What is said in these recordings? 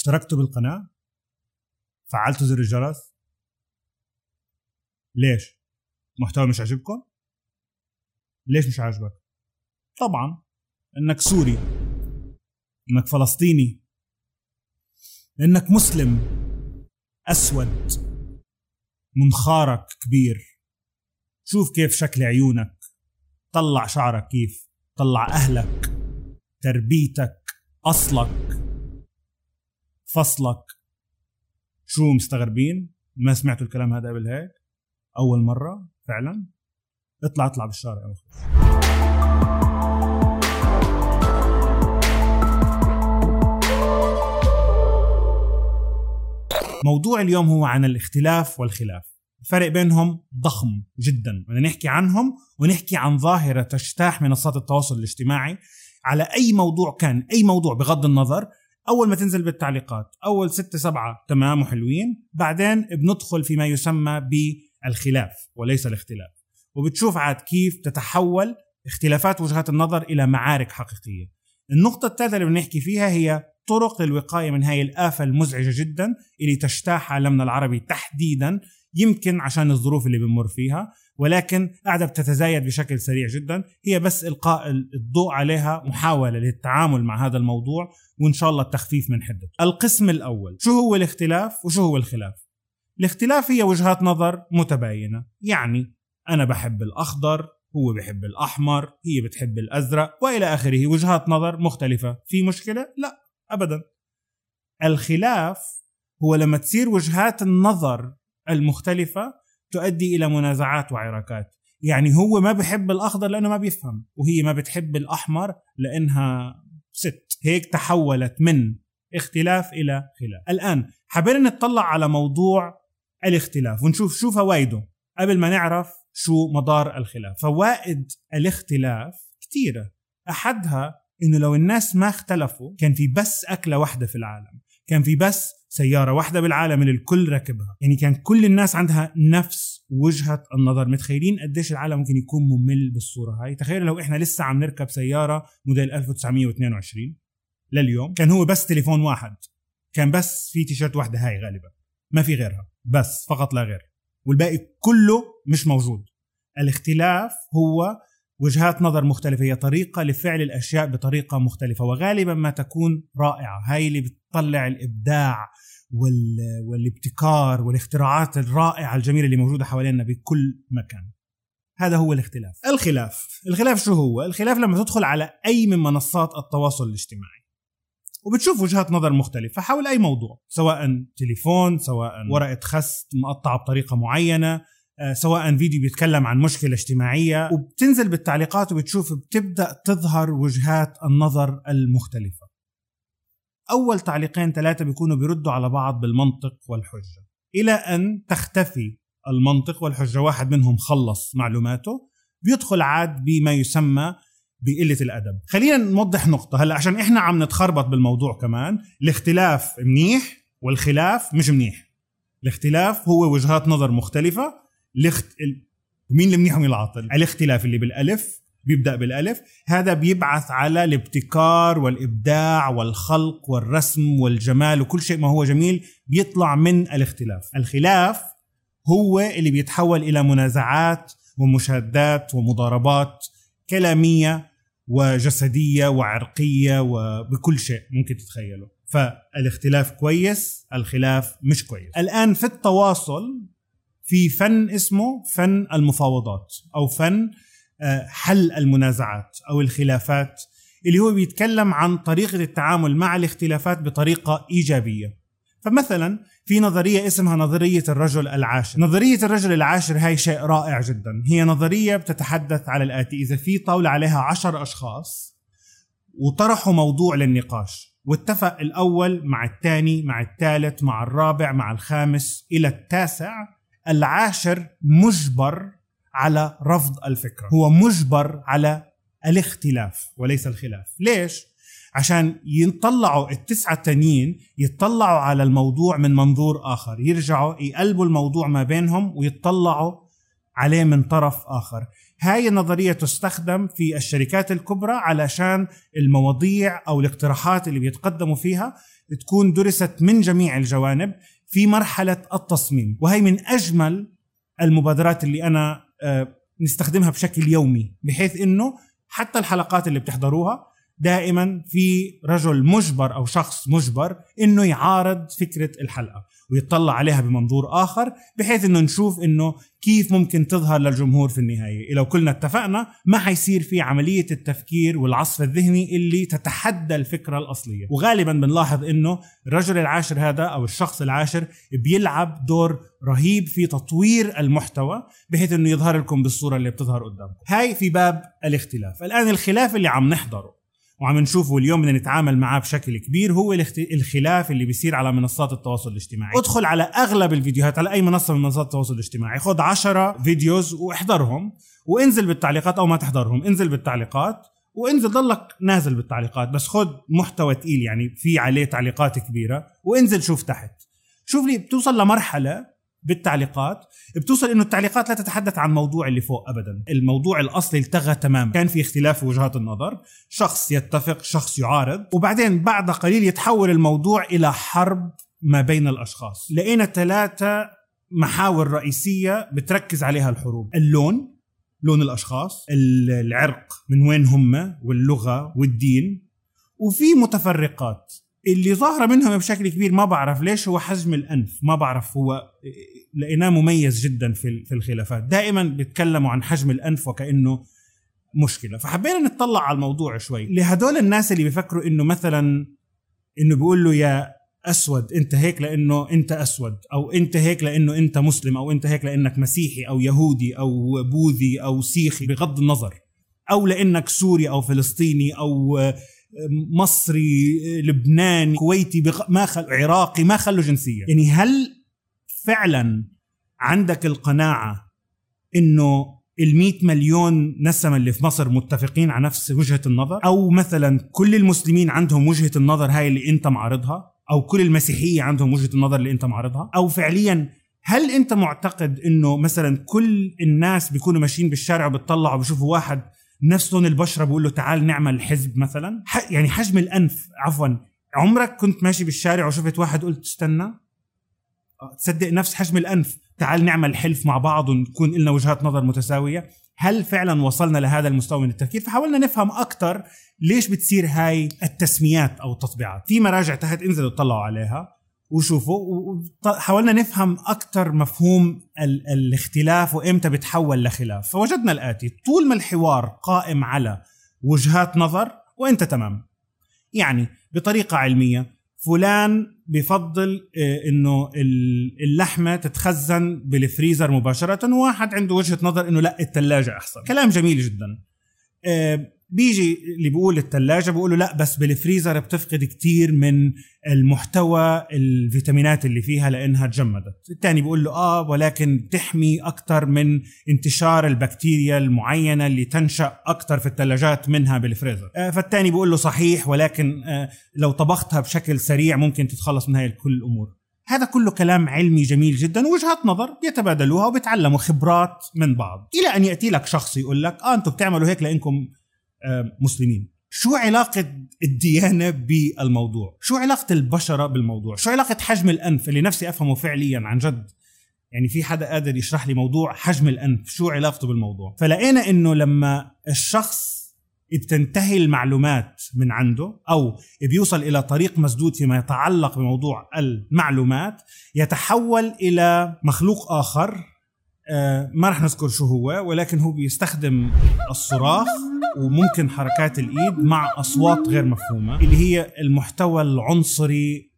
اشتركتوا بالقناة فعلتوا زر الجرس. ليش؟ محتوى مش عاجبكم؟ ليش مش عاجبك؟ طبعا إنك سوري إنك فلسطيني إنك مسلم أسود منخارك كبير. شوف كيف شكل عيونك. طلع شعرك كيف؟ طلع أهلك تربيتك أصلك. فصلك شو مستغربين؟ ما سمعتوا الكلام هذا قبل هيك؟ أول مرة؟ فعلا؟ اطلع اطلع بالشارع موضوع اليوم هو عن الاختلاف والخلاف. الفرق بينهم ضخم جدا. بدنا نحكي عنهم ونحكي عن ظاهرة تجتاح منصات التواصل الاجتماعي. على أي موضوع كان أي موضوع بغض النظر أول ما تنزل بالتعليقات. أول ستة سبعة تمام وحلوين. بعدين بندخل فيما يسمى بالخلاف وليس الاختلاف. وبتشوف عاد كيف تتحول اختلافات وجهات النظر إلى معارك حقيقية. النقطة الثالثة اللي بنحكي فيها هي طرق للوقاية من هاي الآفة المزعجة جدا اللي تجتاح عالمنا العربي تحديدا يمكن عشان الظروف اللي بنمر فيها ولكن قاعدة بتتزايد بشكل سريع جدا. هي بس إلقاء الضوء عليها محاولة للتعامل مع هذا الموضوع وإن شاء الله التخفيف من حدته. القسم الأول شو هو الاختلاف وشو هو الخلاف؟ الاختلاف هي وجهات نظر متباينة. يعني أنا بحب الأخضر هو بحب الأحمر هي بتحب الأزرق وإلى آخره. وجهات نظر مختلفة. في مشكلة؟ لا أبدا. الخلاف هو لما تصير وجهات النظر المختلفة تؤدي إلى منازعات وعراكات. يعني هو ما بحب الأخضر لأنه ما بيفهم وهي ما بتحب الأحمر لأنها ست. هيك تحولت من اختلاف إلى خلاف. الآن حابين نطلع على موضوع الاختلاف ونشوف شو فوائده قبل ما نعرف شو مدار الخلاف. فوائد الاختلاف كثيرة أحدها إنه لو الناس ما اختلفوا كان في بس أكلة واحدة في العالم. كان في بس سيارة واحدة بالعالم اللي الكل ركبها يعني كان كل الناس عندها نفس وجهة النظر. متخيلين قديش العالم ممكن يكون ممل بالصورة هاي؟ تخيلوا لو إحنا لسه عم نركب سيارة موديل 1922 لليوم كان هو بس تليفون واحد. كان بس في تيشيرت واحدة هاي غالبا. ما في غيرها. بس فقط لا غير. والباقي كله مش موجود. الاختلاف هو وجهات نظر مختلفة. هي طريقة لفعل الأشياء بطريقة مختلفة. وغالبا ما تكون رائعة. هاي اللي بتطلع الإبداع وال... والابتكار والاختراعات الرائعة الجميلة اللي موجودة حوالينا بكل مكان. هذا هو الاختلاف. الخلاف. الخلاف شو هو؟ الخلاف لما تدخل على أي من منصات التواصل الاجتماعي. وبتشوف وجهات نظر مختلفة حول أي موضوع سواء تليفون سواء ورقة خس مقطعة بطريقة معينة آه، سواء فيديو بيتكلم عن مشكلة اجتماعية. وبتنزل بالتعليقات وبتشوف بتبدأ تظهر وجهات النظر المختلفة. أول تعليقين ثلاثة بيكونوا بيردوا على بعض بالمنطق والحجة. إلى أن تختفي المنطق والحجة واحد منهم خلص معلوماته بيدخل عاد بما يسمى بقلة الأدب. خلينا نوضح نقطة. هلأ عشان إحنا عم نتخربط بالموضوع كمان الاختلاف منيح والخلاف مش منيح. الاختلاف هو وجهات نظر مختلفة. الاخت... مين المنيح ومين العاطل الاختلاف اللي بالألف بيبدأ بالألف. هذا بيبعث على الابتكار والإبداع والخلق والرسم والجمال وكل شيء ما هو جميل بيطلع من الاختلاف. الخلاف هو اللي بيتحول إلى منازعات ومشادات ومضاربات كلامية وجسدية وعرقية وبكل شيء ممكن تتخيله. فالاختلاف كويس الخلاف مش كويس. الآن في التواصل في فن اسمه فن المفاوضات أو فن حل المنازعات أو الخلافات اللي هو بيتكلم عن طريقة التعامل مع الاختلافات بطريقة إيجابية. فمثلا في نظرية اسمها نظرية الرجل العاشر. نظرية الرجل العاشر هاي شيء رائع جدا. هي نظرية بتتحدث على الآتي. إذا في طاولة عليها عشر أشخاص وطرحوا موضوع للنقاش واتفق الأول مع الثاني مع الثالث مع الرابع مع الخامس إلى التاسع العاشر مجبر على رفض الفكرة. هو مجبر على الاختلاف وليس الخلاف. ليش؟ عشان يطلعوا التسعة التانيين يطلعوا على الموضوع من منظور آخر يرجعوا يقلبوا الموضوع ما بينهم ويطلعوا عليه من طرف آخر. هاي النظرية تستخدم في الشركات الكبرى علشان المواضيع أو الاقتراحات اللي بيتقدموا فيها تكون درست من جميع الجوانب في مرحلة التصميم. وهي من أجمل المبادرات اللي آه، نستخدمها بشكل يومي بحيث إنه حتى الحلقات اللي بتحضروها دائما في رجل مجبر أو شخص مجبر إنه يعارض فكرة الحلقة. ويطلع عليها بمنظور آخر بحيث إنه نشوف إنه كيف ممكن تظهر للجمهور في النهاية. لو كلنا اتفقنا ما حيصير في عملية التفكير والعصف الذهني اللي تتحدى الفكرة الأصلية. وغالبا بنلاحظ إنه الرجل العاشر هذا أو الشخص العاشر بيلعب دور رهيب في تطوير المحتوى بحيث إنه يظهر لكم بالصورة اللي بتظهر قدامكم. هاي في باب الاختلاف. الآن الخلاف اللي عم نحضره وعم نشوفه اليوم بدنا نتعامل معاه بشكل كبير هو الخلاف اللي بيصير على منصات التواصل الاجتماعي. ادخل على أغلب الفيديوهات على أي منصة من منصات التواصل الاجتماعي. خذ 10 فيديوز واحضرهم وانزل بالتعليقات أو ما تحضرهم. انزل بالتعليقات وانزل ضلك نازل بالتعليقات. بس خذ محتوى تقيل يعني في عليه تعليقات كبيرة وانزل شوف تحت. شوف لي بتوصل لمرحلة بالتعليقات. بتوصل إنه التعليقات لا تتحدث عن الموضوع اللي فوق ابدا. الموضوع الأصلي التغى تماما. كان في اختلاف في وجهات النظر. شخص يتفق شخص يعارض. وبعدين بعد قليل يتحول الموضوع إلى حرب ما بين الأشخاص. لقينا ثلاثة محاور رئيسية بتركز عليها الحروب. اللون لون الأشخاص العرق من وين هم واللغة والدين. وفي متفرقات. اللي ظاهرة منهم بشكل كبير ما بعرف ليش هو حجم الأنف ما بعرف هو لقيناه مميز جدا في في الخلافات. دائما بيتكلموا عن حجم الأنف وكأنه مشكلة. فحبينا نطلع على الموضوع شوي. لهدول الناس اللي بيفكروا إنه مثلا إنه بيقول له يا أسود أنت هيك لأنه أنت أسود أو أنت هيك لأنه أنت مسلم أو أنت هيك لأنك مسيحي أو يهودي أو بوذي أو سيخي بغض النظر. أو لأنك سوري أو فلسطيني أو مصري لبناني كويتي ما خل... عراقي ما خلوا جنسية. يعني هل فعلا عندك القناعة إنه ال مليون نسمة اللي في مصر متفقين على نفس وجهة النظر؟ أو مثلا كل المسلمين عندهم وجهة النظر هاي اللي أنت معرضها أو كل المسيحية عندهم وجهة النظر اللي أنت معرضها أو فعليا هل أنت معتقد أنه مثلا كل الناس بيكونوا ماشيين بالشارع وبتطلعوا بيشوفوا واحد نفس لون البشرة بقول له تعال نعمل حزب مثلا. يعني حجم الأنف عفوا عمرك كنت ماشي بالشارع وشفت واحد قلت استنى؟ آه، تصدق نفس حجم الأنف. تعال نعمل حلف مع بعض ونكون لنا وجهات نظر متساوية. هل فعلا وصلنا لهذا المستوى من التفكير؟ فحاولنا نفهم أكثر ليش بتصير هاي التسميات أو التطبيعات. في مراجع تحت انزلوا اطلعوا عليها. وشوفوا حاولنا نفهم أكثر مفهوم ال الاختلاف وإمتى بتحول لخلاف. فوجدنا الآتي طول ما الحوار قائم على وجهات نظر وإنت تمام. يعني بطريقة علمية فلان بفضل آه، إنه اللحمة تتخزن بالفريزر مباشرة وواحد عنده وجهة نظر إنه لا الثلاجه أحسن. كلام جميل جدا. آه، بيجي اللي بيقول الثلاجة بيقولوا لا بس بالفريزر بتفقد كتير من المحتوى الفيتامينات اللي فيها لأنها تجمدت. الثاني بيقول له آه ولكن بتحمي أكثر من انتشار البكتيريا المعينة اللي تنشأ أكثر في الثلاجات منها بالفريزر. آه فالثاني بيقول له صحيح ولكن آه لو طبختها بشكل سريع ممكن تتخلص من هاي كل الأمور. هذا كله كلام علمي جميل جدا وجهات نظر يتبادلوها وبيتعلموا خبرات من بعض. إلى أن يأتي لك شخص يقول لك آه أنتم بتعملوا هيك لأنكم مسلمين. شو علاقة الديانة بالموضوع؟ شو علاقة البشرة بالموضوع؟ شو علاقة حجم الأنف اللي نفسي أفهمه فعليا عن جد؟ يعني في حدا قادر يشرح لي موضوع حجم الأنف شو علاقته بالموضوع؟ فلقينا أنه لما الشخص بتنتهي المعلومات من عنده أو بيوصل إلى طريق مسدود فيما يتعلق بموضوع المعلومات يتحول إلى مخلوق آخر. آه، ما راح نذكر شو هو ولكن هو بيستخدم الصراخ. وممكن حركات الإيد مع أصوات غير مفهومة اللي هي المحتوى العنصري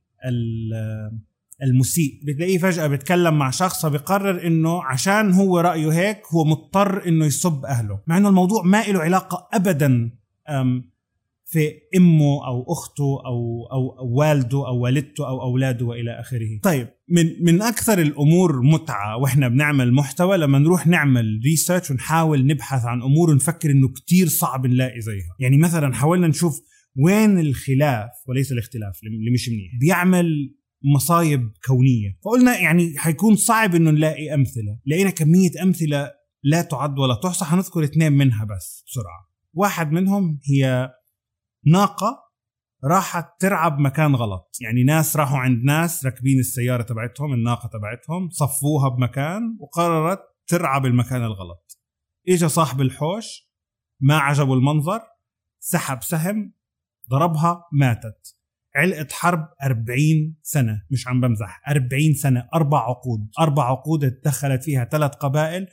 المسيء بتلاقيه فجأة بيتكلم مع شخص فبيقرر إنه عشان هو رأيه هيك هو مضطر إنه يسب أهله مع إنه الموضوع ما له علاقة ابدا في إمه أو أخته أو أو, والده أو والدته أو أولاده وإلى آخره. طيب من من أكثر الأمور متعة وإحنا بنعمل محتوى لما نروح نعمل ريسيرش ونحاول نبحث عن أمور ونفكر إنه كتير صعب نلاقي زيها. يعني مثلا حاولنا نشوف وين الخلاف وليس الاختلاف اللي مش منيح. بيعمل مصايب كونية. فقلنا يعني حيكون صعب إنه نلاقي أمثلة. لقينا كمية أمثلة لا تعد ولا تحصى. حنذكر اثنين منها بس بسرعة. واحد منهم هي ناقة راحت ترعى بمكان غلط. يعني ناس راحوا عند ناس راكبين السيارة تبعتهم الناقة تبعتهم صفوها بمكان وقررت ترعى بالمكان الغلط. اجى صاحب الحوش ما عجبه المنظر سحب سهم ضربها ماتت. علقة حرب 40 سنة مش عم بمزح 40 سنة أربع عقود. أربع عقود اتدخلت فيها ثلاث قبائل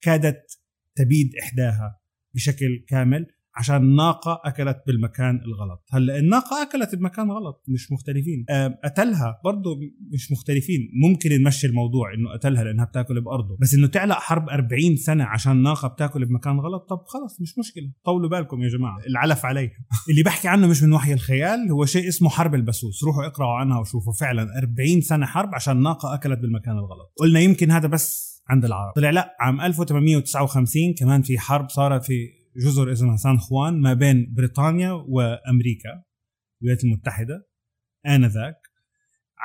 كادت تبيد إحداها بشكل كامل. عشان ناقة أكلت بالمكان الغلط. هلأ الناقة أكلت بمكان غلط مش مختلفين. قتلها برضه مش مختلفين. ممكن نمشي الموضوع إنه قتلها لأنها بتاكل بأرضه. بس إنه تعلق حرب 40 سنة عشان ناقة بتاكل بمكان غلط طب خلص مش مشكلة. طولوا بالكم يا جماعة. العلف عليها اللي بحكي عنه مش من وحي الخيال هو شيء اسمه حرب البسوس. روحوا اقرأوا عنها وشوفوا. فعلا 40 سنة حرب عشان ناقة أكلت بالمكان الغلط. قلنا يمكن هذا بس عند العرب. طلع لأ عام 1859 كمان في حرب صارت في جزر اسمها سان خوان ما بين بريطانيا وأمريكا الولايات المتحدة آنذاك.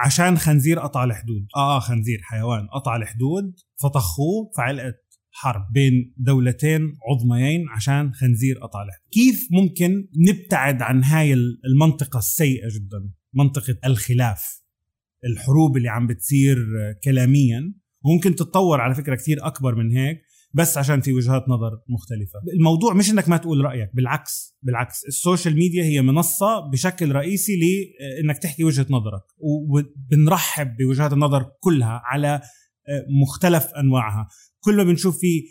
عشان خنزير قطع الحدود. آه آه خنزير حيوان. قطع الحدود فطخوه فعلقت حرب بين دولتين عظميين عشان خنزير قطع الحدود. كيف ممكن نبتعد عن هاي المنطقة السيئة جدا؟ منطقة الخلاف الحروب اللي عم بتصير كلاميا. ممكن تتطور على فكرة كثير أكبر من هيك. بس عشان في وجهات نظر مختلفة. الموضوع مش إنك ما تقول رأيك بالعكس بالعكس. ال social media هي منصة بشكل رئيسي لانك تحكي وجهة نظرك. وبنرحب بوجهات النظر كلها على آه، مختلف أنواعها. كل ما بنشوف في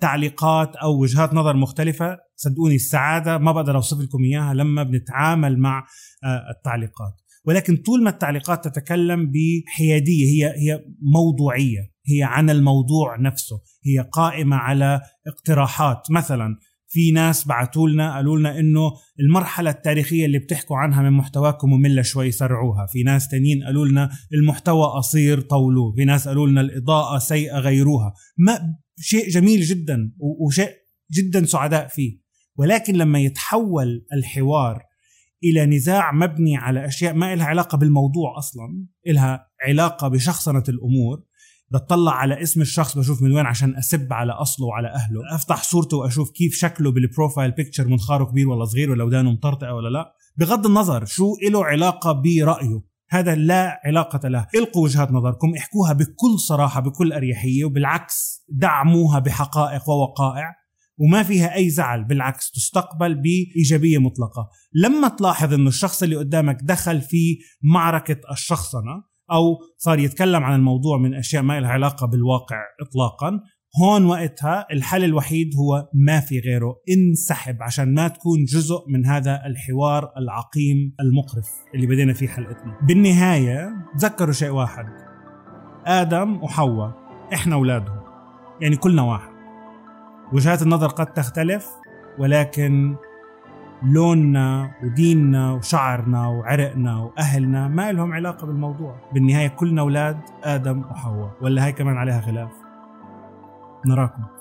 تعليقات أو وجهات نظر مختلفة صدقوني السعادة ما بقدر أوصف لكم إياها لما بنتعامل مع آه، التعليقات. ولكن طول ما التعليقات تتكلم بحيادية هي هي موضوعية. هي عن الموضوع نفسه هي قائمة على اقتراحات. مثلا في ناس بعثوا لنا قالوا لنا إنه المرحلة التاريخية اللي بتحكوا عنها من محتواكم مملة شوي سرعوها. في ناس تانيين قالوا لنا المحتوى قصير طولوه. في ناس قالوا لنا الإضاءة سيئة غيروها. ما شيء جميل جدا وشيء جدا سعداء فيه. ولكن لما يتحول الحوار إلى نزاع مبني على أشياء ما لها علاقة بالموضوع أصلا لها علاقة بشخصنة الأمور بطلع على اسم الشخص بشوف من وين عشان أسب على أصله وعلى أهله. أفتح صورته وأشوف كيف شكله بال profile picture منخاره كبير ولا صغير ولا ودانه مطرطقه ولا لا. بغض النظر شو له علاقة برأيه. هذا لا علاقة له. إلقوا وجهات نظركم احكوها بكل صراحة بكل أريحية وبالعكس دعموها بحقائق ووقائع. وما فيها أي زعل بالعكس تستقبل بإيجابية مطلقة. لما تلاحظ أنه الشخص اللي قدامك دخل في معركة الشخصنة أو صار يتكلم عن الموضوع من أشياء ما لها علاقة بالواقع اطلاقا. هون وقتها الحل الوحيد هو ما في غيره. انسحب عشان ما تكون جزء من هذا الحوار العقيم المقرف اللي بدينا فيه حلقتنا. بالنهاية تذكروا شيء واحد. آدم وحواء إحنا أولادهم. يعني كلنا واحد. وجهات النظر قد تختلف ولكن لوننا وديننا وشعرنا وعرقنا وأهلنا ما لهم علاقة بالموضوع. بالنهاية كلنا أولاد آدم وحواء ولا هاي كمان عليها خلاف. نراكم.